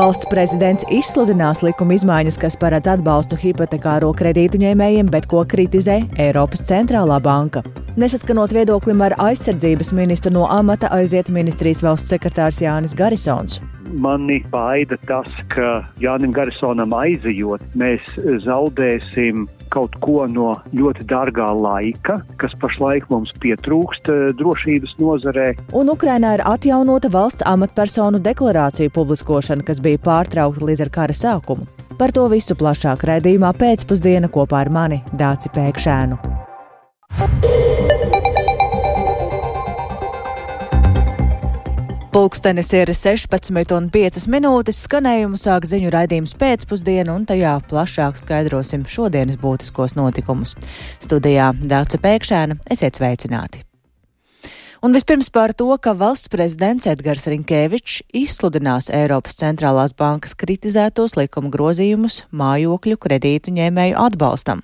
Valsts prezidents izsludinās likuma izmaiņas, kas paredz atbalstu hipotekāro kredītu ņēmējiem, bet ko kritizē Eiropas centrālā banka. Nesaskanot viedoklim ar aizsardzības ministru no amata aiziet ministrijas valsts sekretārs Jānis Garisons mani baida tas, ka Jānim Garisonam aizejot, mēs zaudēsim kaut ko no ļoti dārgā laika, kas pašlaik mums pietrūkst eh, drošības nozarē. Un Ukrainā ir atjaunota valsts amatpersonu deklarāciju publiskošana, kas bija pārtraukta līdz ar kara sākumu. Par to visu plašāk raidījumā pēcpusdiena kopā ar mani Dāci Pēkšēnu. Pulkstenis ir 16,5 minūtes. Skanējumu sāk ziņu raidījums pēcpusdienu, un tajā plašāk skaidrosim šodienas būtiskos notikumus. Studijā Dāca Pēkšēna, esiet sveicināti! Un vispirms par to, ka valsts prezidents Edgars Rinkēvičs izsludinās Eiropas centrālās bankas kritizētos likuma grozījumus mājokļu kredītu ņēmēju atbalstam.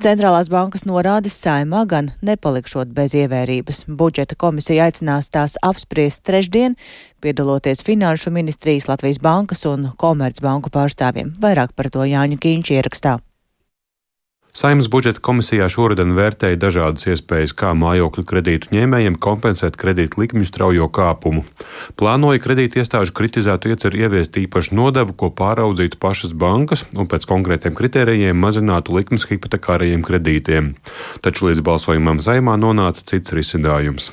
Centrālās bankas norādes saimā gan nepalikšot bez ievērības. Budžeta komisija aicinās tās apspriest trešdien, piedaloties Finanšu ministrijas Latvijas bankas un Komercbanku pārstāvjiem. Vairāk par to Jāņa Kīņš ierakstā. Saimnes budžeta komisijā šoruden vērtēja dažādas iespējas, kā mājokļu kredītu ņēmējiem kompensēt kredītu likmju straujo kāpumu. Plānoja kredīti iestāžu kritizētu ieceru ieviest īpašu nodevu, ko pāraudzītu pašas bankas un pēc konkrētiem kritērijiem mazinātu likmes hipotekārajiem kredītiem. Taču līdz balsojumam saimā nonāca cits risinājums.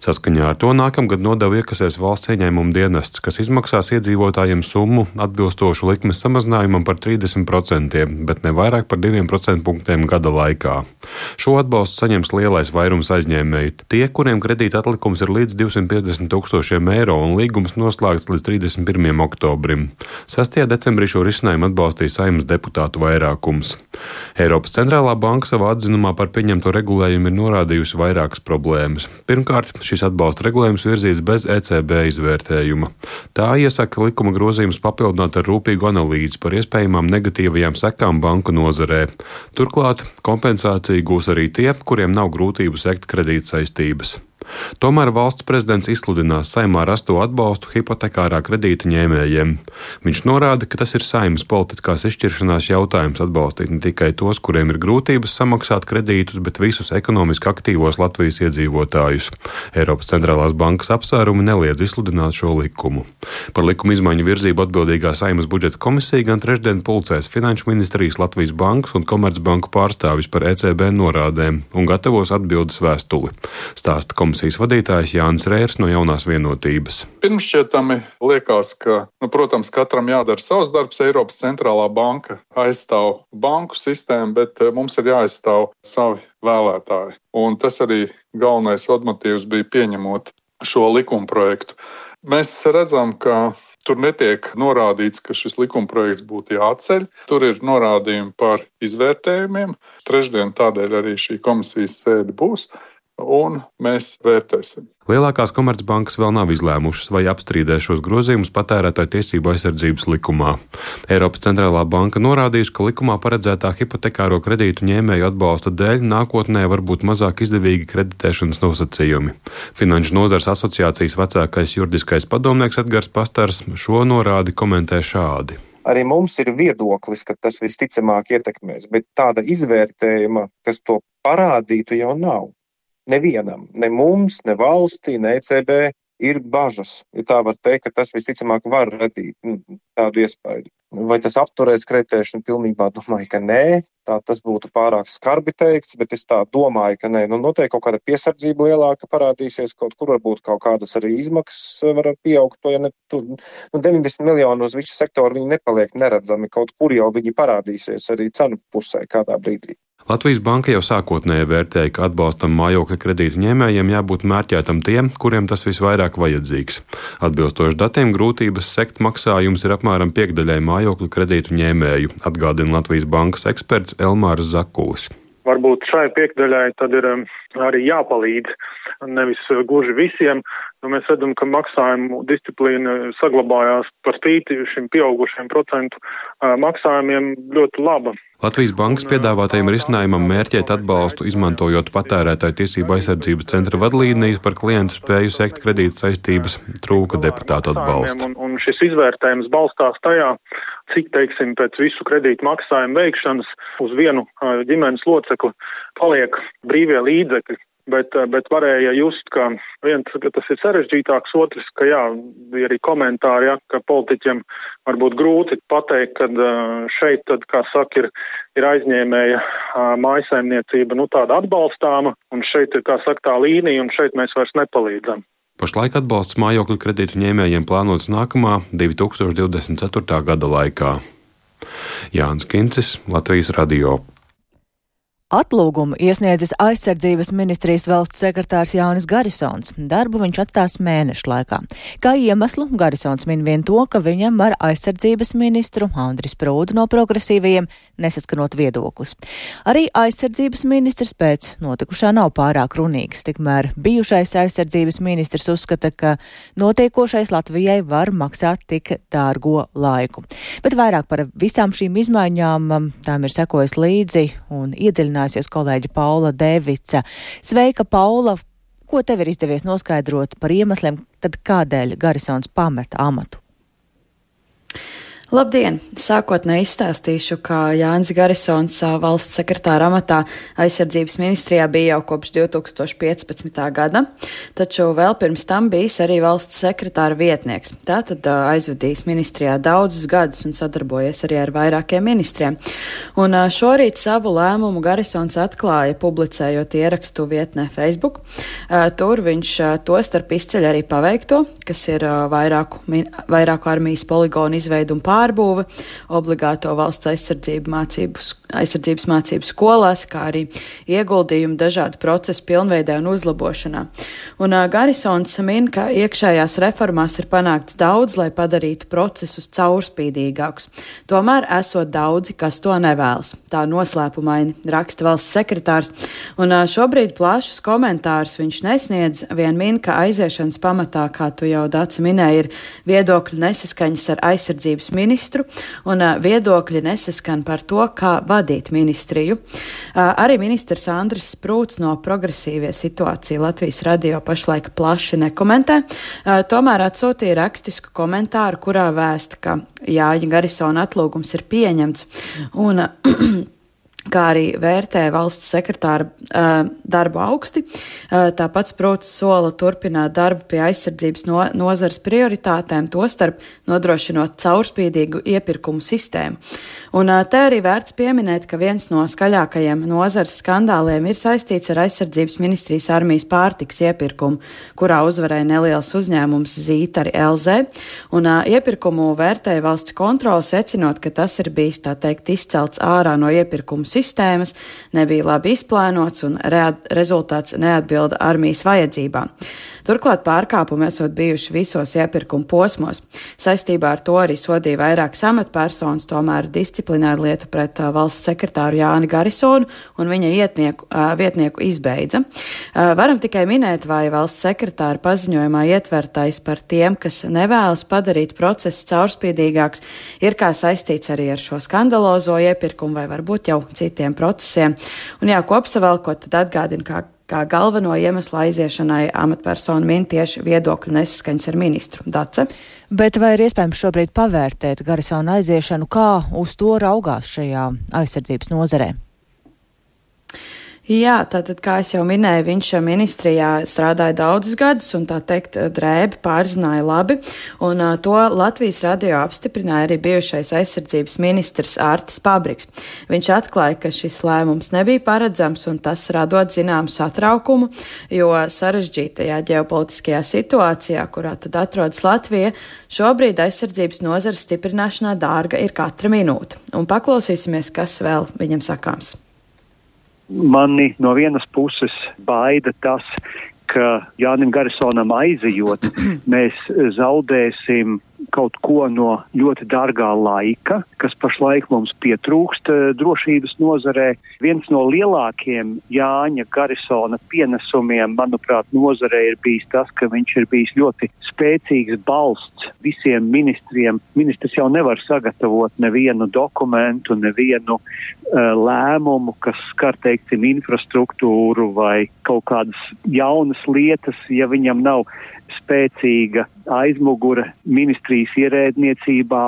Saskaņā ar to nākamgad nodevu iekasēs valsts ieņēmuma dienests, kas izmaksās iedzīvotājiem summu atbilstošu likmes samazinājumam par 30%, bet ne vairāk par 2% punktiem gada laikā. Šo atbalstu saņems lielais vairums aizņēmēju. Tie, kuriem kredīta atlikums ir līdz 250 tūkstošiem eiro un līgums noslēgts līdz 31. oktobrim. 6. decembrī šo risinājumu atbalstīja saimnes deputātu vairākums. Eiropas centrālā banka savā atzinumā par pieņemto regulējumu ir norādījusi vairākas problēmas. Pirmkārt, šis atbalsta regulējums virzīts bez ECB izvērtējuma. Tā iesaka likuma grozījumus papildināt ar rūpīgu analīzi par iespējamām negatīvajām sekām banku nozarē. Tur Turklāt kompensāciju gūs arī tie, kuriem nav grūtību sekt kredītsaistības. Tomēr valsts prezidents izsludinās saimā rasto atbalstu hipotekārā kredīta ņēmējiem. Viņš norāda, ka tas ir saimas politiskās izšķiršanās jautājums atbalstīt ne tikai tos, kuriem ir grūtības samaksāt kredītus, bet visus ekonomiski aktīvos Latvijas iedzīvotājus. Eiropas centrālās bankas apsvērumi neliedz izsludināt šo likumu. Par likuma izmaiņu virzību atbildīgā saimas budžeta komisija gan trešdien pulcēs Finanšu ministrijas Latvijas bankas un Komercbanku pārstāvis par ECB norādēm un gatavos atbildes vēstuli. Stāsta komisija komisijas vadītājs Jānis Rērs no jaunās vienotības. Pirmšķietami liekas, ka, nu, protams, katram jādara savs darbs. Eiropas centrālā banka aizstāv banku sistēmu, bet eh, mums ir jāaizstāv savi vēlētāji. Un tas arī galvenais motīvs bija pieņemot šo likumprojektu. Mēs redzam, ka Tur netiek norādīts, ka šis likumprojekts būtu jāatceļ. Tur ir norādījumi par izvērtējumiem. Trešdien tādēļ arī šī komisijas sēde būs un mēs vērtēsim. Lielākās komercbankas vēl nav izlēmušas, vai apstrīdēs šos grozījumus patērētāju tiesību aizsardzības likumā. Eiropas centrālā banka norādījusi, ka likumā paredzētā hipotekāro kredītu ņēmēju atbalsta dēļ nākotnē var būt mazāk izdevīgi kreditēšanas nosacījumi. Finanšu nozars asociācijas vecākais juridiskais padomnieks Edgars Pastars šo norādi komentē šādi arī mums ir viedoklis, ka tas visticamāk ietekmēs, bet tāda izvērtējuma, kas to parādītu, jau nav nevienam, ne mums, ne valstī, ne ECB ir bažas. Ja tā var teikt, ka tas visticamāk var radīt nu, tādu iespēju. Vai tas apturēs kreditēšanu? Pilnībā domāju, ka nē. Tā tas būtu pārāk skarbi teikts, bet es tā domāju, ka nē. Nu, noteikti kaut kāda piesardzība lielāka parādīsies, kaut kur varbūt kaut kādas arī izmaksas var pieaugt. To, ja ne, tu, nu, 90 miljonu uz visu sektoru viņi nepaliek neredzami. Kaut kur jau viņi parādīsies arī cenu pusē kādā brīdī. Latvijas banka jau sākotnēji vērtēja, ka atbalstam mājokļa kredītu ņēmējiem jābūt mērķētam tiem, kuriem tas visvairāk vajadzīgs. Atbilstoši datiem, grūtības sekt maksājums ir apmēram piekdaļai mājokļu kredītu ņēmēju, atgādina Latvijas bankas eksperts Elmārs Zakulis. Varbūt šai piekdaļai tad ir um, arī jāpalīdz nevis gluži visiem, Nu, mēs redzam, ka maksājumu disciplīna saglabājās par spīti šim pieaugušiem procentu maksājumiem ļoti laba. Latvijas bankas piedāvātajam risinājumam mērķēt atbalstu, izmantojot patērētāju tiesību aizsardzības centra vadlīnijas par klientu spēju sekt kredīt saistības, trūka deputātu atbalsta. Un, un šis izvērtējums balstās tajā, cik, teiksim, pēc visu kredītu maksājumu veikšanas uz vienu ģimenes locekli paliek brīvie līdzekļi, bet, eh, bet varēja just, ka viens, ka tas ir sarežģītāks, otrs, ka jā, bija arī komentāri, ja, ka politiķiem varbūt grūti pateikt, ka eh, šeit, tad, kā saka, ir, ir aizņēmēja mājasaimniecība, nu tāda atbalstāma, un šeit ir, kā saka, tā līnija, un šeit mēs vairs nepalīdzam. Pašlaik atbalsts mājokļu kredītu ņēmējiem plānots nākamā 2024. gada laikā. Jānis Kincis, Latvijas radio. Atlūgumu iesniedzis aizsardzības ministrijas valsts sekretārs Jānis Garisons. Darbu viņš atstās mēnešu laikā. Kā iemeslu Garisons min vien to, ka viņam ar aizsardzības ministru Andris Prūdu no progresīvajiem nesaskanot viedoklis. Arī aizsardzības ministrs pēc notikušā nav pārāk runīgs, tikmēr bijušais aizsardzības ministrs uzskata, ka notiekošais Latvijai var maksāt tik dārgo laiku. Bet vairāk par visām šīm izmaiņām um, tām ir sekojis līdzi un iedziļinājums sarunājusies kolēģi Paula Devica. Sveika, Paula! Ko tev ir izdevies noskaidrot par iemesliem, tad kādēļ Garisons pameta amatu? Labdien! Sākotnēji izstāstīšu, ka Jānis Garisons valsts sekretāra amatā aizsardzības ministrijā bija jau kopš 2015. gada, taču vēl pirms tam bijis arī valsts sekretāra vietnieks. Tātad aizvadījis ministrijā daudzus gadus un sadarbojies arī ar vairākiem ministriem. Un šorīt savu lēmumu Garisons atklāja, publicējot ierakstu vietnē Facebook. Tur viņš to starp izceļ arī paveikto, kas ir vairāku, vairāku armijas poligonu izveidu un pārējumu pārbūve, obligāto valsts aizsardzību mācību, aizsardzības mācību skolās, kā arī ieguldījumu dažādu procesu pilnveidē un uzlabošanā. Un uh, Garisons min, ka iekšējās reformās ir panākts daudz, lai padarītu procesus caurspīdīgākus. Tomēr esot daudzi, kas to nevēlas. Tā noslēpumaini raksta valsts sekretārs, un uh, šobrīd plašus komentārus viņš nesniedz, vien min, ka aiziešanas pamatā, kā tu jau Dāca minēji, ir viedokļu nesaskaņas ar aizsardzības ministru ministru, un viedokļi nesaskan par to, kā vadīt ministriju. Arī ministrs Andris Sprūts no progresīvie situācija Latvijas radio pašlaik plaši nekomentē, tomēr atsūtīja rakstisku komentāru, kurā vēsta, ka Jāņa Garisona atlūgums ir pieņemts. Un, kā arī vērtē valsts sekretāra uh, darbu augsti. Uh, tāpat Sprūts sola turpināt darbu pie aizsardzības no, nozares prioritātēm, tostarp nodrošinot caurspīdīgu iepirkumu sistēmu. Un uh, te arī vērts pieminēt, ka viens no skaļākajiem nozares skandāliem ir saistīts ar aizsardzības ministrijas armijas pārtiks iepirkumu, kurā uzvarēja neliels uzņēmums Zītari LZ, un uh, iepirkumu vērtēja valsts kontrola, secinot, ka tas ir bijis, tā teikt, izcelts ārā no iepirkumu sistēmas, nebija labi izplānots un rezultāts neatbilda armijas vajadzībām. Turklāt pārkāpumi esot bijuši visos iepirkuma posmos. Saistībā ar to arī sodīja vairākas amatpersonas, tomēr disciplināru lietu pret valsts sekretāru Jāni Garisonu un viņa ietnieku, vietnieku izbeidza. Varam tikai minēt, vai valsts sekretāra paziņojumā ietvertais par tiem, kas nevēlas padarīt procesu caurspīdīgāks, ir kā saistīts arī ar šo skandalozo iepirkumu vai varbūt jau citiem procesiem. Un jā, kopsavēlkot, tad atgādina, kā kā galveno iemeslu aiziešanai amatpersonu min tieši viedokļu nesaskaņas ar ministru Dace. Bet vai ir iespējams šobrīd pavērtēt Garisona aiziešanu, kā uz to raugās šajā aizsardzības nozarē? Jā, tātad, kā jau minēju, viņš ministrijā strādāja daudzus gadus un tā teikt drēbi pārzināja labi, un uh, to Latvijas radio apstiprināja arī bijušais aizsardzības ministrs Ārtis Pabriks. Viņš atklāja, ka šis lēmums nebija paredzams un tas radot zināmu satraukumu, jo sarežģītajā ģeopolitiskajā situācijā, kurā tad atrodas Latvija, šobrīd aizsardzības nozares stiprināšanā dārga ir katra minūte. Un paklausīsimies, kas vēl viņam sakāms mani no vienas puses baida tas, ka Jānim Garisonam aizejot, mēs zaudēsim kaut ko no ļoti dārgā laika, kas pašlaik mums pietrūkst eh, drošības nozarē. Viens no lielākiem Jāņa Garisona pienesumiem, manuprāt, nozarē ir bijis tas, ka viņš ir bijis ļoti spēcīgs balsts visiem ministriem. Ministrs jau nevar sagatavot nevienu dokumentu, nevienu uh, lēmumu, kas skar, teiksim, infrastruktūru vai kaut kādas jaunas lietas, ja viņam nav spēcīga aizmugure ministrijas ierēdniecībā.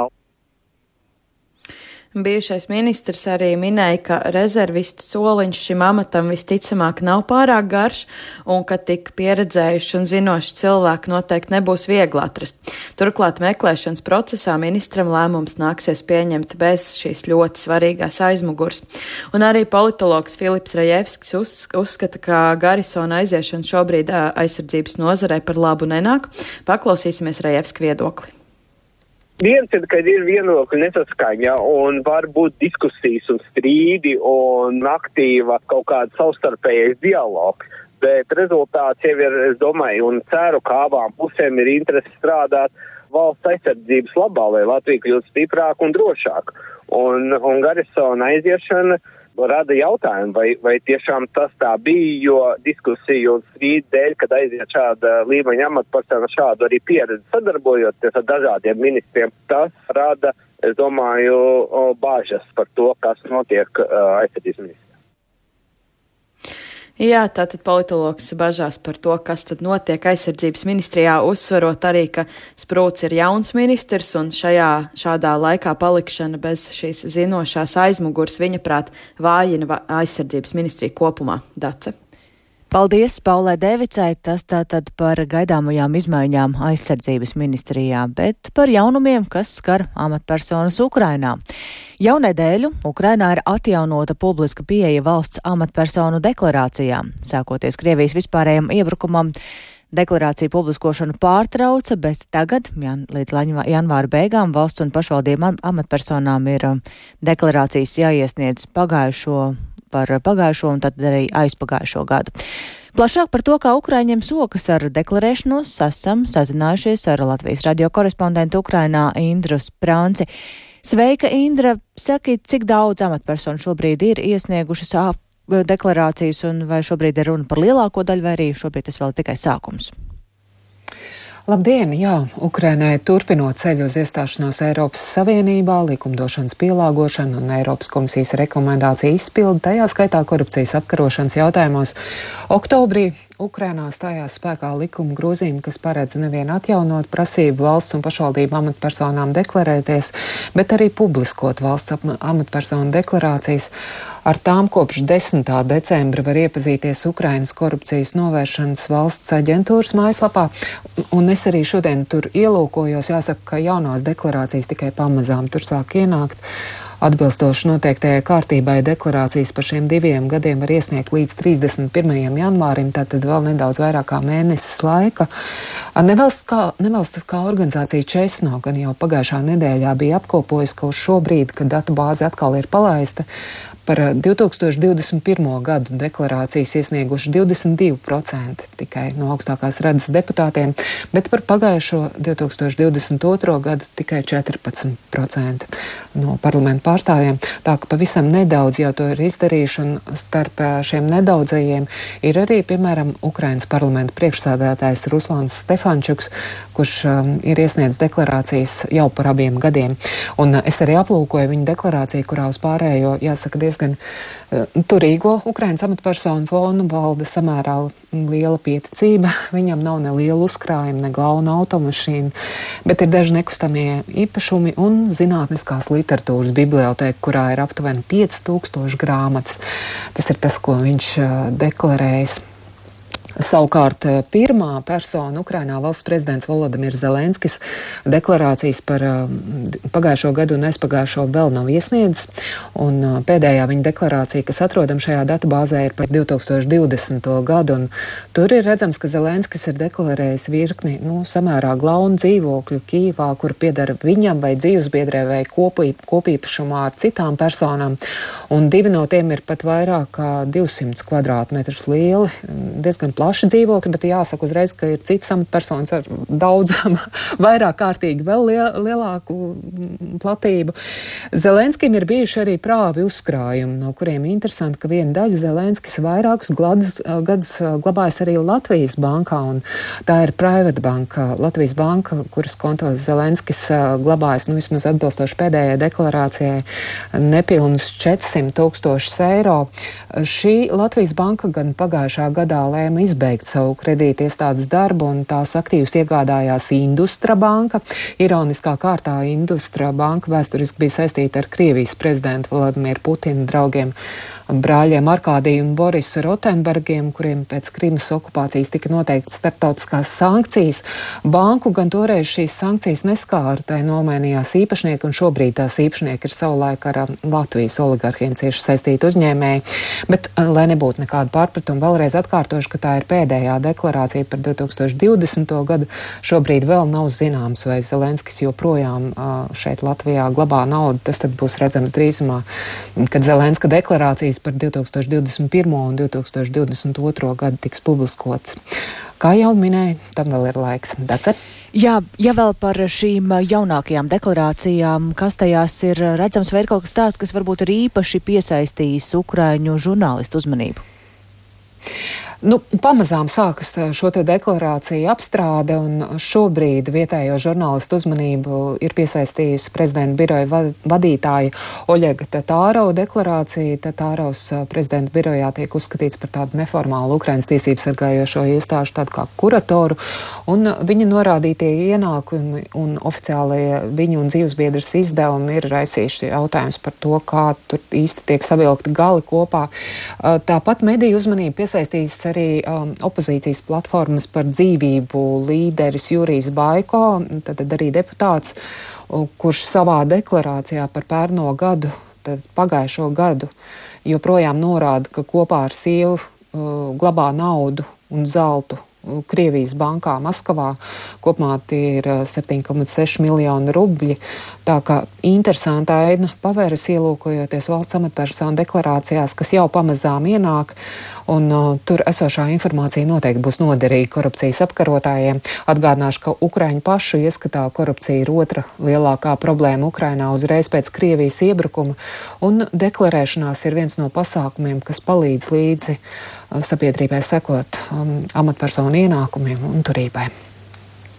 Bijušais ministrs arī minēja, ka rezervistu soliņš šim amatam visticamāk nav pārāk garš un ka tik pieredzējuši un zinoši cilvēki noteikti nebūs viegli atrast. Turklāt meklēšanas procesā ministram lēmums nāksies pieņemt bez šīs ļoti svarīgās aizmugurs. Un arī politologs Filips Rajevskis uz, uzskata, ka Garisona aiziešana šobrīd aizsardzības nozarei par labu nenāk. Paklausīsimies Rajevska viedokli. Viens ir, ka ir vienokļa nesaskaņa un var būt diskusijas un strīdi un aktīva kaut kāda savstarpējais dialogs. Bet rezultāts jau ir, es domāju, un ceru, ka abām pusēm ir interesi strādāt valsts aizsardzības labā, lai Latvija kļūtu stiprāka un drošāka. Un, un Garisona aiziešana rada jautājumu, vai, vai tiešām tas tā bija, jo diskusiju un strīdu dēļ, kad aiziet šāda līmeņa amatpersona šādu arī pieredzi sadarbojoties ar dažādiem ministriem, tas rada, es domāju, bāžas par to, kas notiek aizsardzības ministriem. Jā, tātad politologs bažās par to, kas tad notiek aizsardzības ministrijā, uzsverot arī, ka Sprūts ir jauns ministrs un šajā šādā laikā palikšana bez šīs zinošās aizmugurs viņa prāt vājina aizsardzības ministriju kopumā. Dace. Paldies Paulai Devicai, tas tātad par gaidāmajām izmaiņām aizsardzības ministrijā, bet par jaunumiem, kas skar amatpersonas Ukrainā. Jau nedēļu Ukrainā ir atjaunota publiska pieeja valsts amatpersonu deklarācijām, sākoties Krievijas vispārējiem iebrukumam. Deklarāciju publiskošanu pārtrauca, bet tagad, jan, līdz janvāra beigām, valsts un pašvaldību amatpersonām ir um, deklarācijas jāiesniedz pagājušo par pagājušo un tad arī aizpagājušo gadu. Plašāk par to, kā Ukraiņiem sokas ar deklarēšanos, esam sazinājušies ar Latvijas radio korespondentu Ukrainā Indru Sprānci. Sveika, Indra! Saki, cik daudz amatpersonu šobrīd ir iesniegušas deklarācijas, un vai šobrīd ir runa par lielāko daļu, vai arī šobrīd tas vēl tikai sākums? Labdien! Jā, Ukrainai turpinot ceļu uz iestāšanos Eiropas Savienībā, likumdošanas pielāgošanu un Eiropas komisijas rekomendāciju izpildu, tajā skaitā korupcijas apkarošanas jautājumos. Oktobrī Ukrainā stājās spēkā likuma grozījumi, kas paredz nevien atjaunot prasību valsts un pašvaldību amatpersonām deklarēties, bet arī publiskot valsts amatpersonu deklarācijas. Ar tām kopš 10. decembra var iepazīties Ukrainas korupcijas novēršanas valsts aģentūras mājaslapā, un es arī šodien tur ielūkojos. Jāsaka, ka jaunās deklarācijas tikai pamazām tur sāk ienākt. Atbilstoši noteiktajai kārtībai deklarācijas par šiem diviem gadiem var iesniegt līdz 31. janvārim, tātad vēl nedaudz vairāk kā mēnesis laika. Nevalstiskā organizācija Česno gan jau pagājušā nedēļā bija apkopojusi, ka uz šo brīdi, kad datu bāze atkal ir palaista, Par 2021. Eh, gadu deklarācijas iesnieguši 22% tikai no augstākās redzes deputātiem, bet par pagājušo 2022. gadu tikai 14% no parlamentu pārstāvjiem. Tā ka pavisam nedaudz jau to ir izdarījuši, un starp eh, šiem nedaudzajiem ir arī, piemēram, Ukrainas parlamenta priekšsādātājs Ruslāns Stefančuks, kurš um, ir iesniedzis deklarācijas jau par abiem gadiem. Un es arī aplūkoju viņa deklarāciju, kurā uz pārējo, jāsaka, diezgan uh, turīgo Ukrainas amatpersonu fonu valda samērā liela pieticība. Viņam nav ne liela uzkrājuma, ne glauna automašīna, bet ir daži nekustamie īpašumi un zinātniskās literatūras biblioteka, kurā ir aptuveni 5000 grāmatas. Tas ir tas, ko viņš uh, deklarējis. Savukārt eh, pirmā persona Ukrainā valsts prezidents Volodimirs Zelenskis deklarācijas par eh, pagājušo gadu un aizpagājušo vēl nav iesniedzis, un eh, pēdējā viņa deklarācija, kas atrodam šajā datubāzē, ir par 2020. gadu, un tur ir redzams, ka Zelenskis ir deklarējis virkni, nu, samērā glaunu dzīvokļu Kīvā, kur piedara viņam vai dzīvesbiedrē vai kopī, kopīpašumā ar citām personām, un divi no tiem ir pat vairāk kā 200 kvadrātmetrus lieli, diezgan plaši plaši dzīvokļi, bet jāsaka uzreiz, ka ir cits amatpersonas ar daudzām, vairāk kārtīgi vēl lielāku platību. Zelenskim ir bijuši arī prāvi uzkrājumi, no kuriem interesanti, ka viena daļa Zelenskis vairākus gadus, gadus glabājas arī Latvijas bankā, un tā ir private banka, Latvijas banka, kuras kontos Zelenskis glabājas, nu, vismaz atbilstoši pēdējai deklarācijai, nepilnus 400 tūkstošus eiro. Šī Latvijas banka gan pagājušā gadā lēma izbeigt savu kredīti iestādes darbu, un tās aktīvus iegādājās Industra banka. Ironiskā kārtā Industra banka vēsturiski bija saistīta ar Krievijas prezidentu Vladimiru Putinu draugiem brāļiem Arkādiju un Borisu Rotenbergiem, kuriem pēc Krimas okupācijas tika noteikts starptautiskās sankcijas. Banku gan toreiz šīs sankcijas neskāra, tai nomainījās īpašnieki, un šobrīd tās īpašnieki ir savulaik ar um, Latvijas oligarhiem cieši saistīti uzņēmēji. Bet, uh, lai nebūtu nekāda pārpratuma, vēlreiz atkārtošu, ka tā ir pēdējā deklarācija par 2020. gadu. Šobrīd vēl nav zināms, vai Zelenskis joprojām uh, šeit Latvijā glabā naudu. Tas tad būs redzams drīzumā, kad Zelenska deklarācijas par 2021. un 2022. gadu tiks publiskots. Kā jau minēju, tam vēl ir laiks. Dace? Jā, ja vēl par šīm jaunākajām deklarācijām, kas tajās ir redzams, vai ir kaut kas tāds, kas varbūt ir īpaši piesaistījis Ukraiņu žurnālistu uzmanību? Nu, pamazām sākas eh, šo deklarāciju apstrāde, un šobrīd vietējo žurnālistu uzmanību ir piesaistījusi prezidenta biroja vadītāja Oļega Tatāro deklarācija. Tatāros eh, prezidenta birojā tiek uzskatīts par tādu neformālu Ukrainas tiesības sargājošo iestāžu, tādu kā kuratoru, un viņa norādītie ienākumi un oficiālie viņu un dzīvesbiedras izdevumi ir raisījuši jautājums par to, kā tur īsti tiek savilkti gali kopā. Eh, tāpat mediju uzmanību piesaistījis arī um, opozīcijas platformas par dzīvību līderis Jurijs Baiko, tad, arī deputāts, kurš savā deklarācijā par pērno gadu, tad pagājušo gadu, joprojām norāda, ka kopā ar sievu uh, glabā naudu un zeltu Krievijas bankā Maskavā. Kopumā tie ir 7,6 miljoni rubļi. Tā kā interesanta aina pavēras ielūkojoties valsts amatpersonu deklarācijās, kas jau pamazām ienāk, un uh, tur esošā informācija noteikti būs noderīga korupcijas apkarotājiem. Atgādināšu, ka Ukraiņu pašu ieskatā korupcija ir otra lielākā problēma Ukrainā uzreiz pēc Krievijas iebrukuma, un deklarēšanās ir viens no pasākumiem, kas palīdz līdzi sabiedrībai sekot um, amatpersonu ienākumiem un turībai.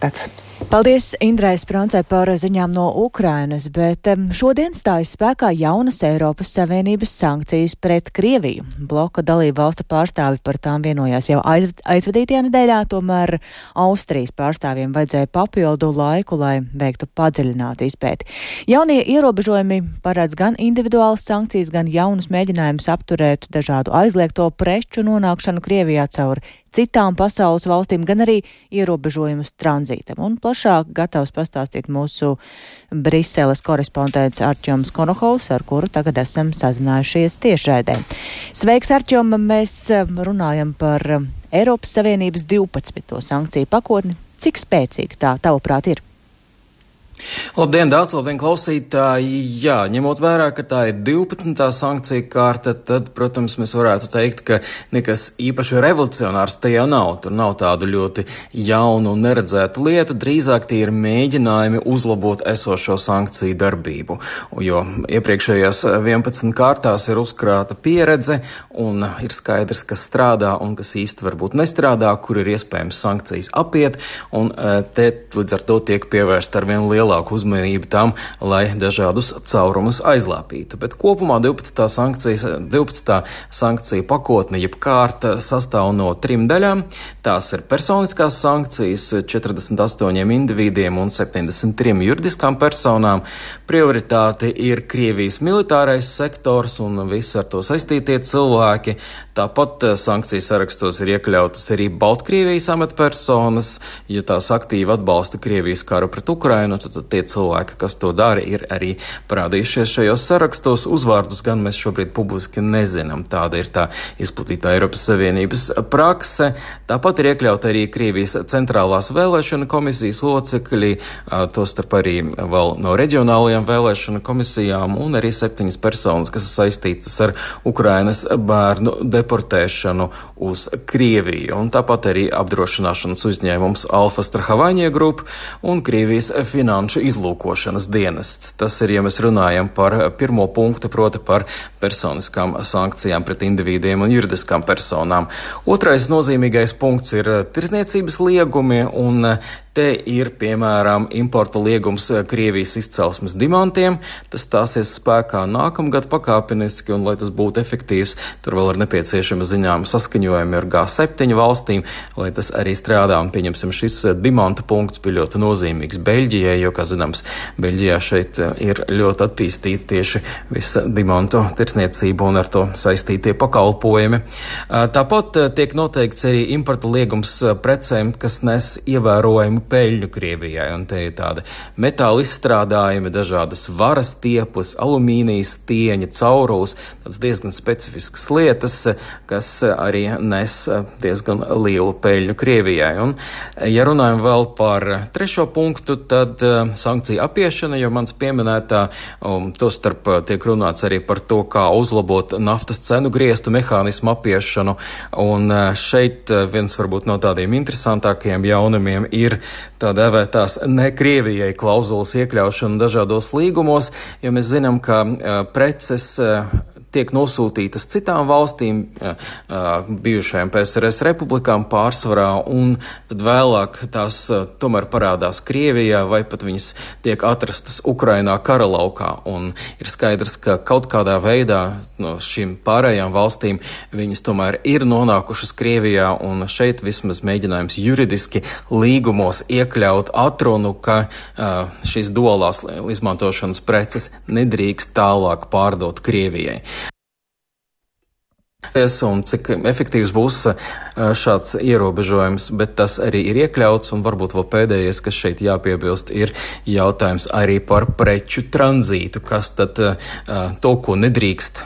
Tāds. Paldies Indrai Sprancē par ziņām no Ukrainas, bet šodien stājas spēkā jaunas Eiropas Savienības sankcijas pret Krieviju. Bloka dalību valstu pārstāvi par tām vienojās jau aizvadītajā nedēļā, tomēr Austrijas pārstāvjiem vajadzēja papildu laiku, lai veiktu padziļinātu izpēti. Jaunie ierobežojumi paredz gan individuālas sankcijas, gan jaunus mēģinājumus apturēt dažādu aizliegto preču nonākšanu Krievijā caur citām pasaules valstīm, gan arī ierobežojumus tranzītam. Un plašāk gatavs pastāstīt mūsu Briseles korespondents Arķoms Konohovs, ar kuru tagad esam sazinājušies tiešraidē. Sveiks, Arķom! Mēs eh, runājam par eh, Eiropas Savienības 12. sankciju pakotni. Cik spēcīga tā, tavuprāt, ir? Labdien, dārts, labdien, klausītāji! Jā, ņemot vērā, ka tā ir 12. sankcija kārta, tad, protams, mēs varētu teikt, ka nekas īpaši revolucionārs tajā nav. Tur nav tādu ļoti jaunu un neredzētu lietu, drīzāk tie ir mēģinājumi uzlabot esošo sankciju darbību. Jo iepriekšējās 11 kārtās ir uzkrāta pieredze un ir skaidrs, kas strādā un kas īsti varbūt nestrādā, kur ir iespējams sankcijas apiet, un eh, te līdz ar to tiek pievērsta ar vien lielāku lielāku uzmanību tam, lai dažādus caurumus aizlāpītu. Bet kopumā 12. sankcijas, 12. sankcija pakotne, jeb kārta, sastāv no trim daļām. Tās ir personiskās sankcijas 48 individiem un 73 juridiskām personām. Prioritāte ir Krievijas militārais sektors un visi ar to saistītie cilvēki. Tāpat sankciju sarakstos ir iekļautas arī Baltkrievijas amatpersonas. Ja tās aktīvi atbalsta Krievijas karu pret Ukrainu, tad tad tie cilvēki, kas to dara, ir arī parādījušies šajos sarakstos. Uzvārdus gan mēs šobrīd publiski nezinām. Tāda ir tā izplatītā Eiropas Savienības prakse. Tāpat ir iekļauta arī Krievijas centrālās vēlēšana komisijas locekļi, tostarp arī vēl no reģionālajām vēlēšana komisijām un arī septiņas personas, kas saistītas ar Ukrainas bērnu deportēšanu uz Krieviju. Un tāpat arī apdrošināšanas uzņēmums Alfa Strahavaņie grupa un Krievijas finanšu izlūkošanas dienests. Tas ir, ja mēs runājam par pirmo punktu, proti par personiskām sankcijām pret individiem un juridiskām personām. Otrais nozīmīgais punkts ir tirzniecības liegumi un Te ir piemēram importa liegums eh, Krievijas izcelsmes dimantiem. Tas stāsies spēkā nākamgad pakāpeniski, un, lai tas būtu efektīvs, tur vēl ir nepieciešama zināma saskaņojuma ar G7 valstīm, lai tas arī strādā. Un, pieņemsim, šis eh, dimanta punkts bija ļoti nozīmīgs Beļģijai, jo, kā zināms, Beļģijā šeit eh, ir ļoti attīstīta tieši visa dimantu tirsniecība un ar to saistītie pakalpojumi. Tāpat tiek noteikts arī importa liegums precēm, kas nes ievērojumu peļņu Krievijai. Un te ir tādi metāla izstrādājumi, dažādas varas tiepus, alumīnijas stieņa, caurulis, tādas diezgan specifiskas lietas, kas arī nes diezgan lielu peļņu Krievijai. Un, ja runājam vēl par trešo punktu, tad uh, sankcija apiešana, jo mans pieminētā, um, to starp tiek runāts arī par to, kā uzlabot naftas cenu griestu mehānismu apiešanu. Un uh, šeit viens varbūt no tādiem interesantākajiem jaunumiem ir tā dēvētās ne Krievijai klauzulas iekļaušanu dažādos līgumos, jo mēs zinām, ka preces tiek nosūtītas citām valstīm, bijušajām PSRS republikām pārsvarā, un tad vēlāk tās tomēr parādās Krievijā, vai pat viņas tiek atrastas Ukrainā kara laukā. Un ir skaidrs, ka kaut kādā veidā no šīm pārējām valstīm viņas tomēr ir nonākušas Krievijā, un šeit vismaz mēģinājums juridiski līgumos iekļaut atrunu, ka šīs dualās izmantošanas preces nedrīkst tālāk pārdot Krievijai un cik efektīvs būs šāds ierobežojums, bet tas arī ir iekļauts, un varbūt vēl pēdējais, kas šeit jāpiebilst, ir jautājums arī par preču tranzītu, kas tad to, ko nedrīkst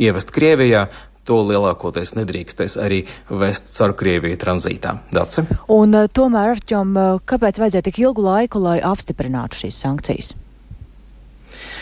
ievest Krievijā, to lielākoties nedrīkstēs arī vest caur Krieviju tranzītā. Dace? Un tomēr, Arķom, kāpēc vajadzēja tik ilgu laiku, lai apstiprinātu šīs sankcijas?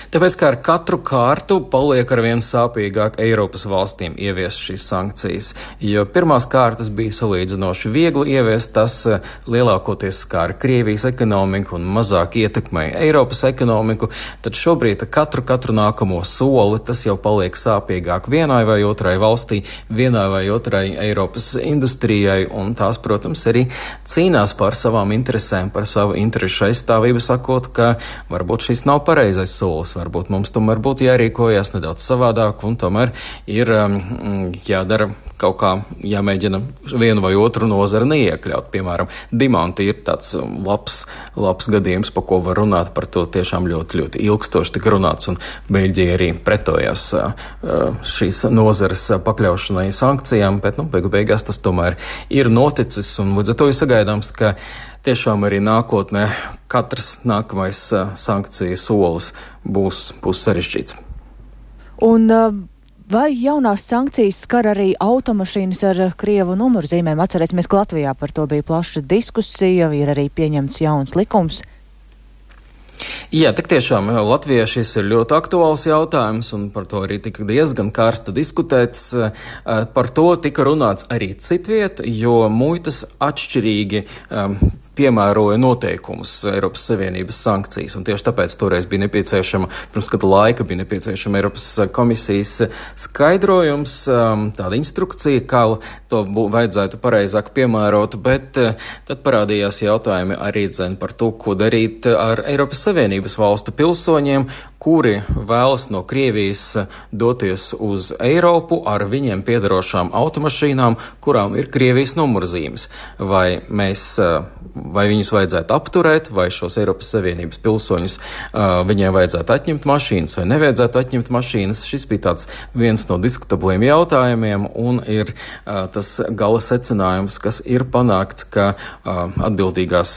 Tāpēc, kā ar katru kārtu, paliek ar vien sāpīgāk Eiropas valstīm ieviest šīs sankcijas, jo pirmās kārtas bija salīdzinoši viegli ieviest, tas eh, lielākoties skāra Krievijas ekonomiku un mazāk ietekmēja Eiropas ekonomiku, tad šobrīd katru, katru nākamo soli tas jau paliek sāpīgāk vienai vai otrai valstī, vienai vai otrai Eiropas industrijai, un tās, protams, arī cīnās par savām interesēm, par savu interesu aizstāvību, sakot, ka varbūt šis nav pareizais solis varbūt mums tomēr būtu jārīkojas nedaudz savādāk un tomēr ir um, jādara kaut kā jāmēģina vienu vai otru nozari neiekļaut. Piemēram, dimanti ir tāds um, labs, labs gadījums, pa ko var runāt. Par to tiešām ļoti, ļoti ilgstoši tika runāts, un Beļģija arī pretojās uh, uh, šīs nozares pakļaušanai sankcijām, bet, nu, beigu beigās tas tomēr ir noticis, un līdz ar to ir sagaidāms, ka tiešām arī nākotnē katrs nākamais uh, sankciju solis būs, būs sarežģīts. Un, uh... Vai jaunās sankcijas skar arī automašīnas ar krievu numurzīmēm? Atcerēsimies, ka Latvijā par to bija plaša diskusija, ir arī pieņemts jauns likums. Jā, tik tiešām Latvijā šis ir ļoti aktuāls jautājums, un par to arī tika diezgan karsta diskutēts. Par to tika runāts arī citviet, jo muitas atšķirīgi um, piemēroja noteikumus Eiropas Savienības sankcijas. Un tieši tāpēc toreiz bija nepieciešama, pirms kāda laika bija nepieciešama Eiropas komisijas skaidrojums, um, tāda instrukcija, kā to vajadzētu pareizāk piemērot, bet uh, tad parādījās jautājumi arī dzen par to, ko darīt ar Eiropas Savienības valstu pilsoņiem, kuri vēlas no Krievijas doties uz Eiropu ar viņiem piedarošām automašīnām, kurām ir Krievijas numurzīmes. Vai, mēs, vai viņus vajadzētu apturēt, vai šos Eiropas Savienības pilsoņus viņiem vajadzētu atņemt mašīnas, vai nevajadzētu atņemt mašīnas. Šis bija tāds viens no diskutabliem jautājumiem, un ir tas gala secinājums, kas ir panākts, ka atbildīgās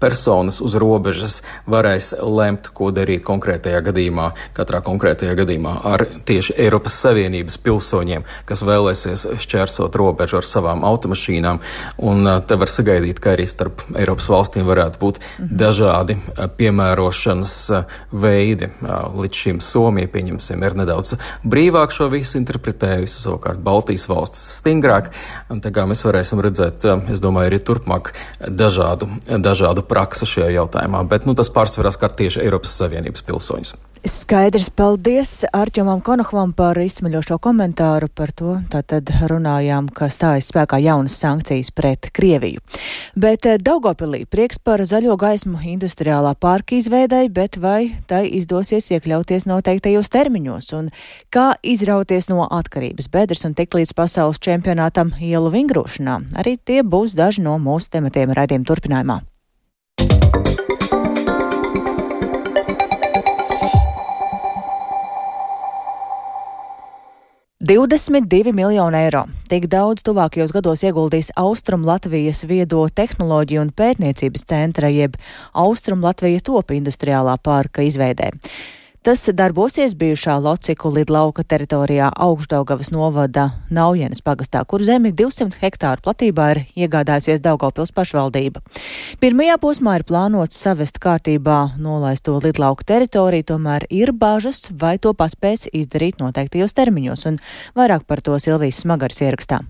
personas uz robežas varēs lemt, ko darīt konkrētajā gadījumā, katrā konkrētajā gadījumā ar tieši Eiropas Savienības pilsoņiem, kas vēlēsies šķērsot robežu ar savām automašīnām. Un te var sagaidīt, ka arī starp Eiropas valstīm varētu būt mhm. dažādi piemērošanas veidi. Līdz šim Somija, pieņemsim, ir nedaudz brīvāk šo visu interpretējusi, savukārt Baltijas valstis stingrāk. Un tā kā mēs varēsim redzēt, es domāju, arī turpmāk dažādu, dažādu praksi šajā jautājumā, bet nu, tas pārsvarā skar tieši Eiropas Savienības pilsoņus. Skaidrs, paldies Arķomam Konohvam par izsmeļošo komentāru par to. Tātad runājām, ka stājas spēkā jaunas sankcijas pret Krieviju. Bet eh, Daugopilī prieks par zaļo gaismu industriālā pārka izveidai, bet vai tai izdosies iekļauties noteiktajos termiņos un kā izrauties no atkarības bedres un tik līdz pasaules čempionātam ielu vingrošanā. Arī tie būs daži no mūsu tematiem raidījuma turpinājumā. 22 miljoni eiro. Tik daudz tuvākajos gados ieguldīs Austrum Latvijas viedo tehnoloģiju un pētniecības centra jeb Austrum Latvija topa industriālā pārka izveidē. Tas darbosies bijušā Lociku lidlauka teritorijā Augšdaugavas novada Naujienas pagastā, kur zemi 200 hektāru platībā ir iegādājusies Daugavpils pašvaldība. Pirmajā posmā ir plānots savest kārtībā nolaisto lidlauka teritoriju, tomēr ir bažas, vai to paspēs izdarīt noteiktajos termiņos, un vairāk par to Silvijas smagars ierakstā.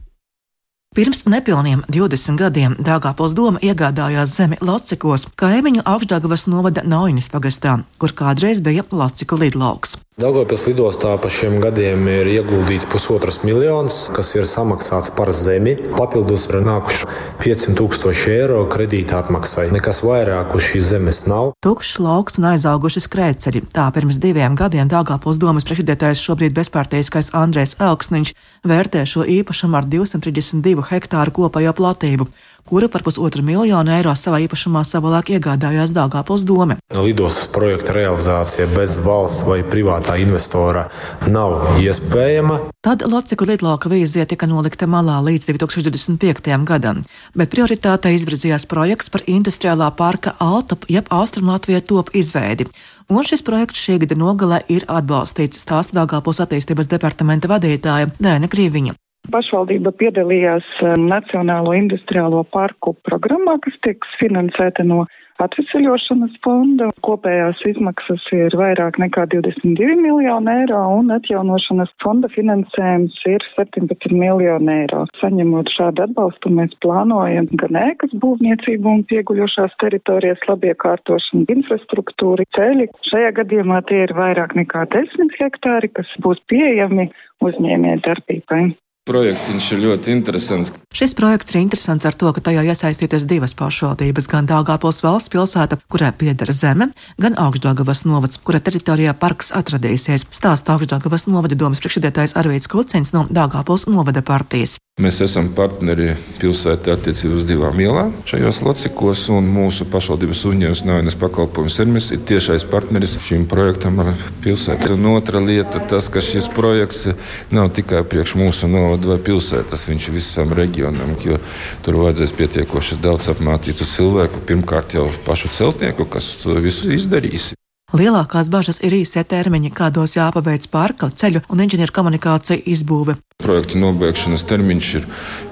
Pirms nepilniem 20 gadiem Dāngāpils doma iegādājās zemi Locikos, kaimiņu augšdagavas novada Naujinis pagastā, kur kādreiz bija Lociku lidlauks. Daugopils lidostā pa šiem gadiem ir ieguldīts pusotras miljonus, kas ir samaksāts par zemi. Papildus ir nākuši 500 tūkstoši eiro kredīta atmaksai. Nekas vairāk uz šīs zemes nav. Tukšs lauks un aizauguši skrēceļi. Tā pirms diviem gadiem Daugopils domas priekšsēdētājs šobrīd bezpārteiskais Andrēs Elksniņš vērtē šo īpašumu ar 232 hektāru kopējo platību kura par pusotru miljonu eiro savā īpašumā savulaik iegādājās Dāngāpils doma. Lidostas projekta realizācija bez valsts vai privātā investora nav iespējama. Tad Lociku lidlauka vīzija tika nolikta malā līdz 2025. gadam, bet prioritātei izvirzījās projekts par industriālā parka Altup jeb Austrumlatvijā top izveidi. Un šis projekts šī gada nogalē ir atbalstīts stāsta Dāngāpils attīstības departamenta vadītāja Dēna Krīviņa. Pašvaldība piedalījās um, Nacionālo industriālo parku programmā, kas tiek finansēta no atvesaļošanas fonda. Kopējās izmaksas ir vairāk nekā 22 miljoni eiro un atjaunošanas fonda finansējums ir 17 miljoni eiro. Saņemot šādu atbalstu, mēs plānojam gan ēkas būvniecību un pieguļošās teritorijas labiekārtošanu, infrastruktūru, ceļi. Šajā gadījumā tie ir vairāk nekā 10 hektāri, kas būs pieejami uzņēmē darbībai. Projektiņš ir ļoti interesants. Šis projekts ir interesants ar to, ka tajā iesaistītas divas pašvaldības - gan Dāngāpils valsts pilsēta, kurai pieder zeme, gan Augstdagavas novads, kura teritorijā parks atradīsies. Stāsta Augstdagavas novada domas priekšsēdētājs Arvīts Kucins no Dāngāpils novada partijas. Mēs esam partneri pilsētā attiecībā uz divām ielām šajos locekos, un mūsu pašvaldības uzņēmums Naujas pakalpojumu servis ir tiešais partneris šim projektam ar pilsētu. Un otra lieta - tas, ka šis projekts nav tikai priekš mūsu novada vai pilsētas, viņš ir visam reģionam, jo tur vajadzēs pietiekoši daudz apmācītu cilvēku. Pirmkārt jau pašu celtnieku, kas to visu izdarīs. Lielākās bažas ir īsie termiņi, kādos jāpaveic parka, ceļu un inženieru komunikāciju izbūve. Projekta nobeigšanas termiņš ir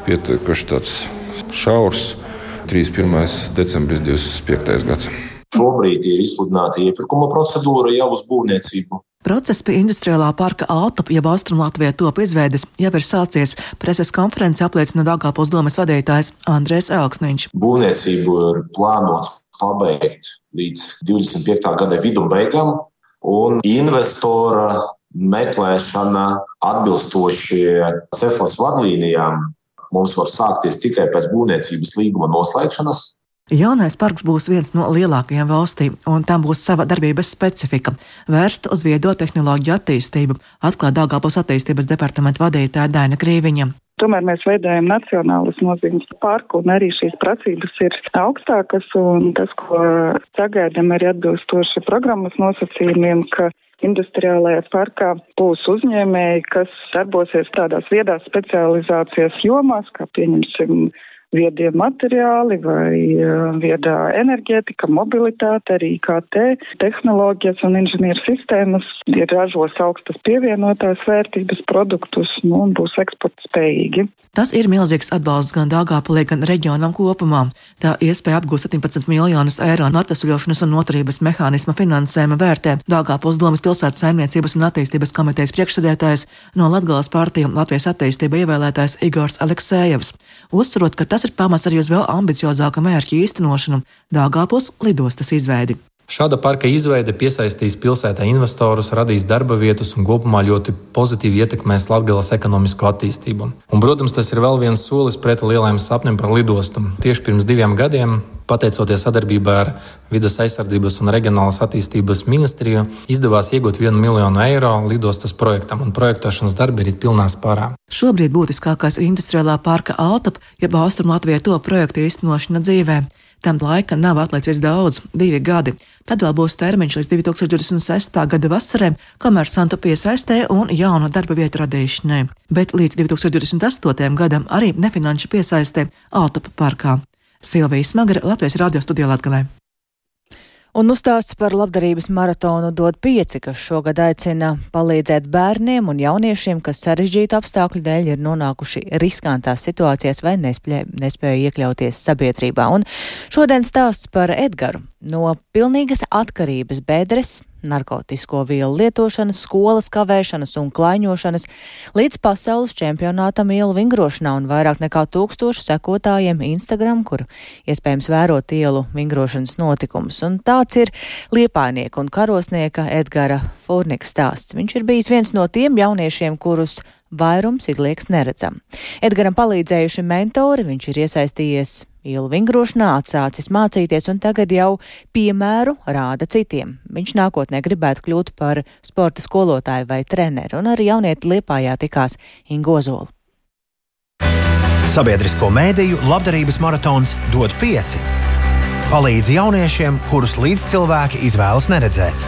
pietiekuši tāds šaurs - 31. decembris 2025. gads. Šobrīd ir izsludināta iepirkuma procedūra jau uz būvniecību. Process pie industriālā parka Altup, jeb Austrumlatvijā top izveides, jau ir sācies. Preses konferenci apliecina Dāngāpils domas vadītājs Andrēs Elksniņš. Būvniecību ir plānots pabeigt līdz 25. gada vidum beigām, un investora meklēšana atbilstoši Cefas vadlīnijām mums var sākties tikai pēc būvniecības līguma noslēgšanas. Jaunais parks būs viens no lielākajiem valstī, un tam būs sava darbības specifika, vērsta uz viedo tehnoloģiju attīstību, atklāja Dāngāpils attīstības departamenta vadītāja Daina Krīviņa. Tomēr mēs veidojam nacionālas nozīmes parku, un arī šīs prasības ir augstākas, un tas, ko sagaidām arī atbilstoši programmas nosacījumiem, ka industriālajā parkā būs uzņēmēji, kas darbosies tādās viedās specializācijas jomās, kā pieņemsim viedie materiāli vai viedā enerģētika, mobilitāte, arī IKT, tehnoloģijas un inženieru sistēmas ir ražos augstas pievienotās vērtības produktus nu, un būs eksporta spējīgi. Tas ir milzīgs atbalsts gan Dāngāpulī, gan reģionam kopumā. Tā iespēja apgūt 17 miljonus eiro no atvesaļošanas un noturības mehānisma finansējuma vērtē Dāngāpuls domas pilsētas saimniecības un attīstības komitejas priekšsēdētājs no Latgales partiju Latvijas attīstība ievēlētājs Igors Aleksējevs, uzsverot, ka tas ir pamats arī uz vēl ambiciozāku mērķu īstenošanu - Dāngāpuls lidostas izveidi. Šāda parka izveide piesaistīs pilsētā investorus, radīs darba vietas un kopumā ļoti pozitīvi ietekmēs Latvijas ekonomisko attīstību. Un, protams, tas ir vēl viens solis pret lielajiem sapņiem par lidostu. Tieši pirms diviem gadiem, pateicoties sadarbībā ar Vides aizsardzības un reģionālās attīstības ministriju, izdevās iegūt vienu miljonu eiro lidostas projektam, un projektēšanas darbi ir pilnā spārā. Šobrīd būtiskākais ir industriālā parka Altapa, jeb Austrum Latvijā to projektu īstenošana dzīvē. Tam laika nav atlicis daudz, divi gadi. Tad vēl būs termiņš līdz 2026. gada vasarai, kamēr Santa piesaistē un jaunu darba vietu radīšanai, bet līdz 2028. gadam arī nefinanšu piesaistē Altopa parkā. Silvija Smagara, Latvijas radio studijā Latgalē. Un uzstāsts par labdarības maratonu dod pieci, kas šogad aicina palīdzēt bērniem un jauniešiem, kas sarežģītu apstākļu dēļ ir nonākuši riskantās situācijās vai nespēja, nespēja iekļauties sabiedrībā. Un šodien stāsts par Edgaru. No pilnīgas atkarības bedres narkotisko vielu lietošanas, skolas kavēšanas un klaiņošanas līdz pasaules čempionātam ielu vingrošanā un vairāk nekā tūkstošu sekotājiem Instagram, kur iespējams vērot ielu vingrošanas notikumus. Un tāds ir liepājnieka un karosnieka Edgara Furnika stāsts. Viņš ir bijis viens no tiem jauniešiem, kurus vairums izlieks neredzam. Edgaram palīdzējuši mentori, viņš ir iesaistījies ielu vingrošanā, atsācis mācīties un tagad jau piemēru rāda citiem. Viņš nākotnē gribētu kļūt par sporta skolotāju vai treneru, un arī jaunieti Liepājā tikās Ingozola. Sabiedrisko mēdīju labdarības maratons dod pieci. Palīdz jauniešiem, kurus līdzcilvēki izvēlas neredzēt.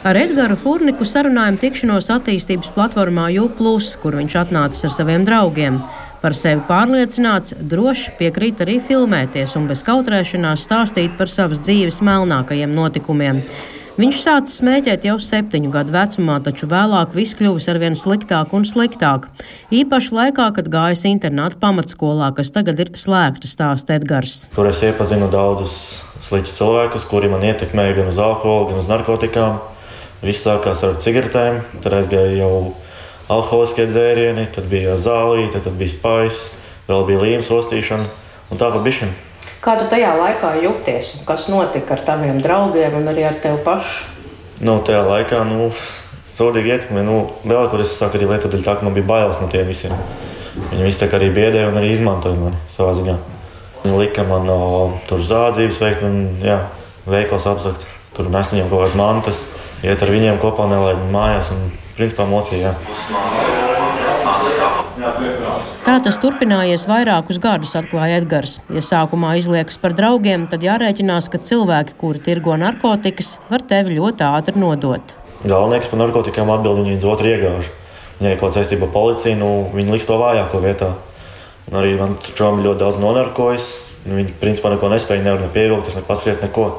Ar Edgars Furniku sarunājam tikšanos attīstības platformā UPLUS, kur viņš atnācis ar saviem draugiem. Par sevi pārliecināts, droši piekrīt arī filmēties un bez kautrēšanās stāstīt par savas dzīves melnākajiem notikumiem. Viņš sācis smēķēt jau septiņu gadu vecumā, taču vēlāk viss kļuvis arvien sliktāk un sliktāk. Īpaši laikā, kad gājis internāta pamatskolā, kas tagad ir slēgta, stāsta Edgars. Tur es iepazinu daudzus sliktus cilvēkus, kuri man ietekmēja gan uz alkoholu, gan uz narkotikām. Viss sākās ar cigaretēm, tad aizgāja jau alkoholiskie dzērieni, tad bija zālīte, tad bija spaiss, vēl bija līnijas ostīšana un tā pa bišķiņa. Kā tu tajā laikā jūties? Kas notika ar taviem draugiem un arī ar tevi pašu? Nu, tajā laikā, nu, sodīgi ietekmē, nu, vēl kur es sāku arī lietot, tā ka man bija bailes no tiem visiem. Viņi visi tā kā arī biedēja un arī izmantoja mani savā ziņā. Viņi lika man no, tur zādzības veikt un, jā, veikals apzakt. Tur mēs viņiem kaut kādas mantas iet ar viņiem kopā nelaid mājās un principā mocīja. Tā tas turpinājies vairākus gadus, atklāja Edgars. Ja sākumā izliekas par draugiem, tad jārēķinās, ka cilvēki, kuri tirgo narkotikas, var tevi ļoti ātri nodot. Galvenais par narkotikām atbild viņa līdz otru iegāžu. Viņai kaut kāda saistība ar policiju, nu, viņa liks to vājāko vietā. Un arī man čomi ļoti daudz nonarkojas. Viņi principā neko nespēja, nevar ne pievilkt, ne paskriet neko.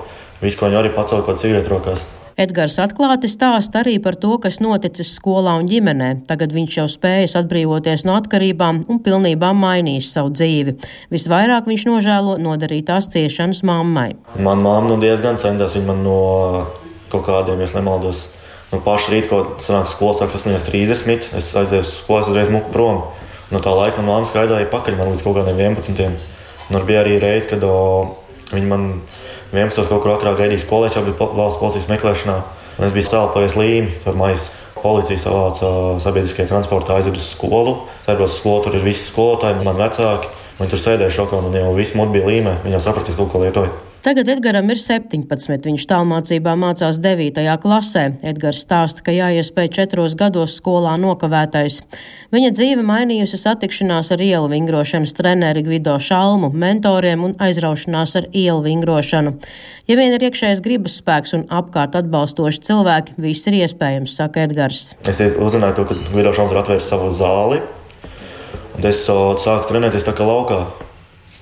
Visu, ko viņi arī pacēla, ko cigaretes rokās. Edgars atklāti stāsta arī par to, kas noticis skolā un ģimenē. Tagad viņš jau spējas atbrīvoties no atkarībām un pilnībā mainījis savu dzīvi. Visvairāk viņš nožēlo nodarītās ciešanas mammai. Manā mamma nu diezgan centās viņa man no kaut kādiem, ja nemaldos. No paša rīta, kad sanāk skolas sāks 8.30, es aizēju uz skolu, uzreiz muku prom. No tā laika man māte skaidroja pakaļ man līdz kaut kādiem 11. Un bija arī reize, kad o, viņi man 11. kaut kur otrā gaidīja skolēs, jau bija valsts policijas meklēšanā. Un es biju stāvojis līmi ar maisu. Policija savāca sabiedriskajā transportā aizved uz skolu. Tajos skolā tur ir visi skolotāji, man vecāki. Viņi tur sēdēja šokā un jau viss bija līmē. Viņi jau saprata, ka es kaut ko lietoju. Tagad Edgaram ir 17, viņš tālmācībā mācās 9. klasē. Edgars stāsta, ka jāiespēj četros gados skolā nokavētais. Viņa dzīve mainījusi satikšanās ar ielu vingrošanas treneri Gvido Šalmu, mentoriem un aizraušanās ar ielu vingrošanu. Ja vien ir iekšējais gribas spēks un apkārt atbalstoši cilvēki, viss ir iespējams, saka Edgars. Es uzzināju to, ka Gvido Šalms ir atvēris savu zāli. Es sāku trenēties tā kā laukā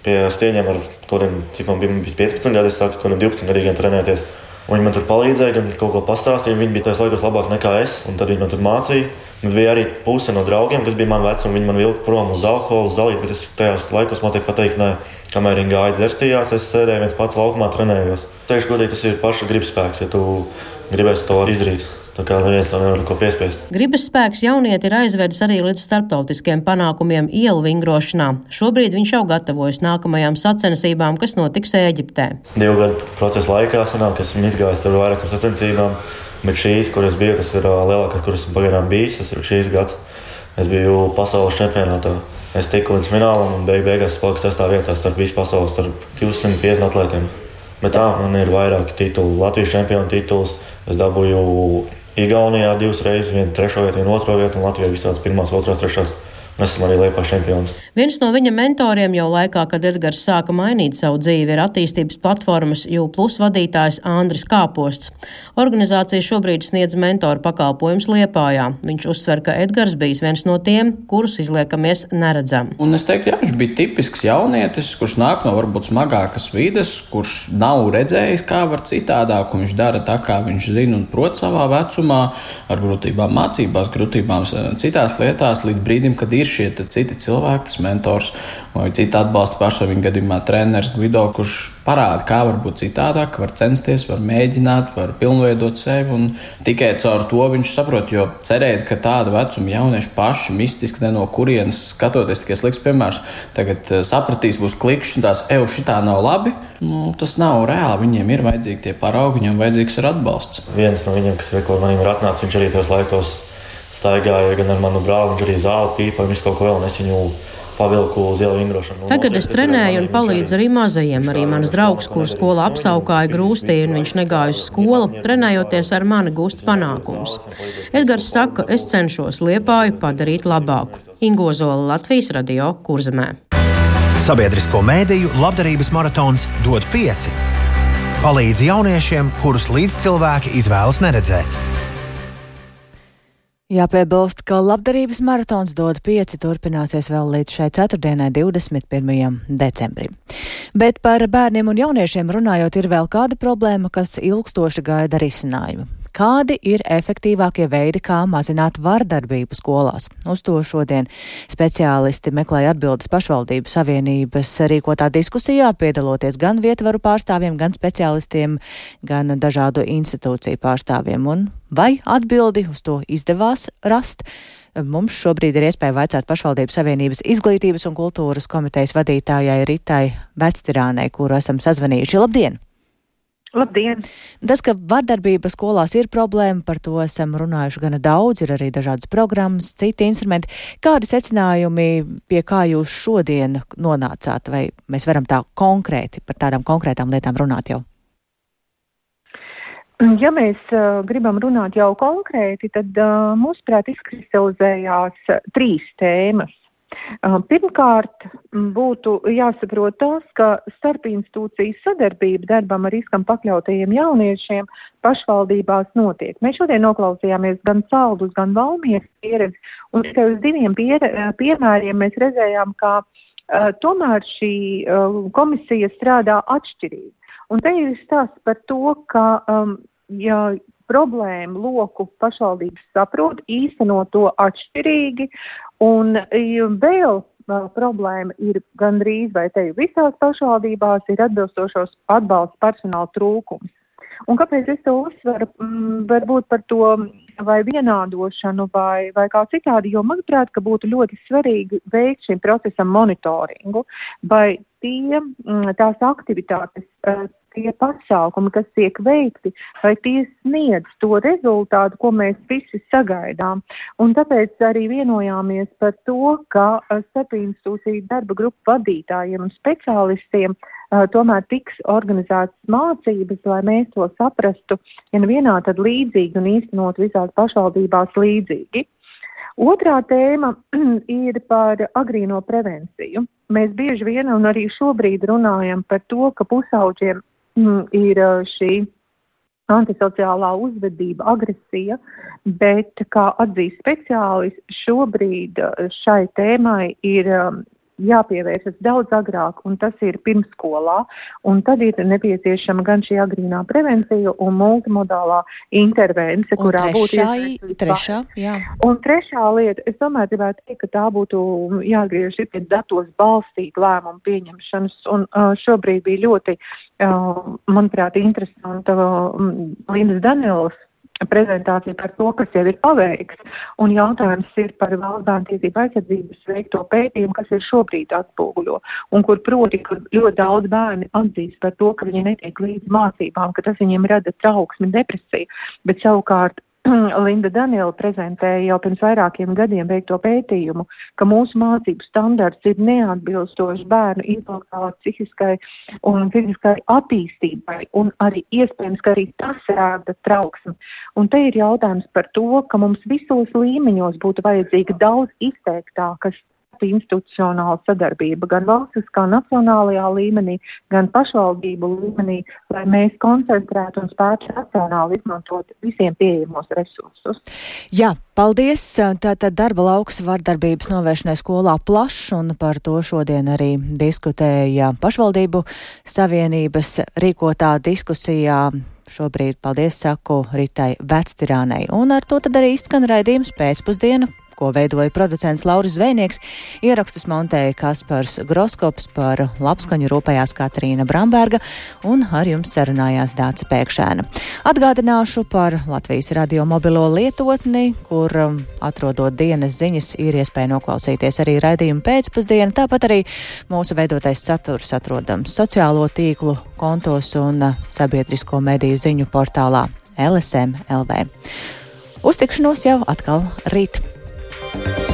pie stieņiem ar kaut kādiem, cik man bija 15 gadi, es sāku kaut kādiem 12 gadiem trenēties. Un viņi man tur palīdzēja, gan kaut ko pastāstīja. Viņi bija tajos laikos labāk nekā es, un tad viņi man tur mācīja. Man bija arī puse no draugiem, kas bija man veci, un viņi man vilka prom uz alkoholu, zāli, bet es tajos laikos mācīju pateikt, nē, kamēr viņi gāja dzerstījās, es sēdēju viens pats laukumā trenējos. Teikšu godīgi, tas ir paša gribspēks, ja tu gribēsi to izdarīt. Tā kā neviens to nevar ko piespiest. Gribas spēks jaunieti ir aizvedis arī līdz starptautiskiem panākumiem ielu vingrošanā. Šobrīd viņš jau gatavojas nākamajām sacensībām, kas notiks Ēģiptē. Divu gadu procesa laikā sanāk, esmu izgājis tur vairākām sacensībām, bet šīs, kuras bija, kas ir lielākās, kuras pagaidām bijis, tas ir šīs gads. Es biju pasaules čempionātā. Es tiku līdz finālam un beig beigās paliku sestā vietā starp visu pasaules, starp 250 atlētiem. Bet tā, man ir vairāki tituli. Latvijas čempionu tituls. Es dabūju Igaunijā divas reizes, viena trešo vietu, viena otro vietu, un Latvijā visādas pirmās, otrās, trešās. Esam arī Lietuvas čempions. Viens no viņa mentoriem jau laikā, kad Edgars sāka mainīt savu dzīvi, ir attīstības platformas UPlus vadītājs Andris Kāposts. Organizācija šobrīd sniedz mentoru pakalpojumus Liepājā. Viņš uzsver, ka Edgars bijis viens no tiem, kurus izliekamies neredzam. Un es teiktu, jā, viņš bija tipisks jaunietis, kurš nāk no varbūt smagākas vides, kurš nav redzējis, kā var citādāk, un viņš dara tā, kā viņš zina un prot savā vecumā, ar grūtībām mācībās, grūtībām citās lietās, līdz brīdim, kad ir šie citi cilvēki, tas mentors vai cita atbalsta persona, viņa gadījumā treneris Guido, kurš parāda, kā var būt citādāk, var censties, var mēģināt, var pilnveidot sevi. Un tikai caur to viņš saprot, jo cerēt, ka tāda vecuma jaunieši paši mistiski ne no kurienes skatoties, tikai slikts piemērs, tagad eh, sapratīs, būs klikšķis un tās, ej, šitā nav labi. Nu, tas nav reāli. Viņiem ir vajadzīgi tie paraugi, viņiem vajadzīgs ir atbalsts. Viens no viņiem, kas ar maniem ir atnācis, viņš arī tajos laikos staigāju gan ar manu brāli, viņš arī zāli pīpa, viņš kaut ko vēl nesiņu pavilku uz ielu vingrošanu. Tagad es trenēju un palīdzu arī mazajiem. Arī mans draugs, kurš skolā apsaukāja grūstī un viņš negāja uz skolu, trenējoties ar mani gūst panākumus. Edgars saka, es cenšos liepāju padarīt labāku. Ingozola Latvijas radio kurzemē. Sabiedrisko mēdīju labdarības maratons dod pieci. Palīdz jauniešiem, kurus līdzcilvēki izvēlas neredzēt. Jāpiebilst, ka labdarības maratons dod pieci turpināsies vēl līdz šai ceturtdienai, 21. decembrim. Bet par bērniem un jauniešiem runājot, ir vēl kāda problēma, kas ilgstoši gaida risinājumu. Kādi ir efektīvākie veidi, kā mazināt vardarbību skolās? Uz to šodien speciālisti meklēja atbildes pašvaldību savienības rīkotā diskusijā, piedaloties gan vietvaru pārstāvjiem, gan speciālistiem, gan dažādu institūciju pārstāvjiem. Un vai atbildi uz to izdevās rast? Mums šobrīd ir iespēja vaicāt pašvaldības savienības izglītības un kultūras komitejas vadītājai Ritai Vectirānei, kuru esam sazvanījuši. Labdien! Labdien! Tas, ka vardarbība skolās ir problēma, par to esam runājuši gana daudz, ir arī dažādas programmas, citi instrumenti. Kādi secinājumi, pie kā jūs šodien nonācāt, vai mēs varam tā konkrēti par tādām konkrētām lietām runāt jau? Ja mēs uh, gribam runāt jau konkrēti, tad uh, mūsuprāt izkristalizējās trīs tēmas. Pirmkārt, būtu jāsaprot tas, ka starpinstitūciju sadarbība darbam ar riskam pakļautajiem jauniešiem pašvaldībās notiek. Mēs šodien noklausījāmies gan Saldus, gan Valmijas pieredzi, un tikai uz diviem pier, piemēriem mēs redzējām, ka uh, tomēr šī uh, komisija strādā atšķirīgi. Un te ir stāsts par to, ka um, ja problēmu loku pašvaldības saprot, īsteno to atšķirīgi. Un vēl problēma ir gandrīz vai te visās pašvaldībās ir atbilstošos atbalsta personāla trūkums. Un kāpēc es to uzsveru? Mm, varbūt par to vai vienādošanu, vai, vai kā citādi, jo manuprāt, būtu ļoti svarīgi veikt šim procesam monitoringu, vai tie, mm, tās aktivitātes tie pasākumi, kas tiek veikti, vai tie sniedz to rezultātu, ko mēs visi sagaidām. Un tāpēc arī vienojāmies par to, ka starp institūciju darba grupu vadītājiem un speciālistiem uh, tomēr tiks organizētas mācības, lai mēs to saprastu, ja nevienā tad līdzīgi un īstenot visās pašvaldībās līdzīgi. Otrā tēma ir par agrīno prevenciju. Mēs bieži vien un arī šobrīd runājam par to, ka pusauģiem ir šī antisociālā uzvedība, agresija, bet, kā atzīst speciālisti, šobrīd šai tēmai ir jāpievēršas daudz agrāk, un tas ir pirmsskolā. Tad ir nepieciešama gan šī agrīnā prevencija un multimodālā intervence, un kurā būtu iesaistīta trešā. Jā. Un trešā lieta, es tomēr gribētu teikt, ka tā būtu jāgriež pie datos balstīta lēmumu pieņemšanas. Un, uh, šobrīd bija ļoti, uh, manuprāt, interesanta uh, Lindas Danielas prezentācija par to, kas jau ir paveikts. Un jautājums ir par valsts bērnu tiesību aizsardzības veikto pētījumu, kas ir šobrīd atspoguļo. Un kur proti, kur ļoti daudz bērni atzīst par to, ka viņi netiek līdz mācībām, ka tas viņiem rada trauksmi, depresiju. Bet savukārt Linda Daniela prezentēja jau pirms vairākiem gadiem veikto pētījumu, ka mūsu mācību standarts ir neatbilstošs bērnu intelektuālai, psihiskai un fiziskai attīstībai, un arī iespējams, ka arī tas rāda trauksmi. Un te ir jautājums par to, ka mums visos līmeņos būtu vajadzīga daudz izteiktāka institucionāla sadarbība gan valstiskā, nacionālajā līmenī, gan pašvaldību līmenī, lai mēs koncentrētu un spētu racionāli izmantot visiem pieejamos resursus. Jā, paldies! Tātad darba lauks vardarbības novēršanai skolā plašs, un par to šodien arī diskutēja pašvaldību savienības rīkotā diskusijā. Šobrīd paldies saku Ritai Vectirānei. Un ar to tad arī izskan raidījums pēcpusdiena ko veidoja producents Lauris Zvejnieks. Ierakstus montēja Kaspars Groskops par labskaņu rūpējās Katrīna Bramberga un ar jums sarunājās Dāca Pēkšēna. Atgādināšu par Latvijas radio mobilo lietotni, kur um, atrodot dienas ziņas ir iespēja noklausīties arī raidījumu pēcpusdienu, tāpat arī mūsu veidotais saturs atrodams sociālo tīklu kontos un uh, sabiedrisko mediju ziņu portālā LSM LV. Uztikšanos jau atkal rīt! Bye.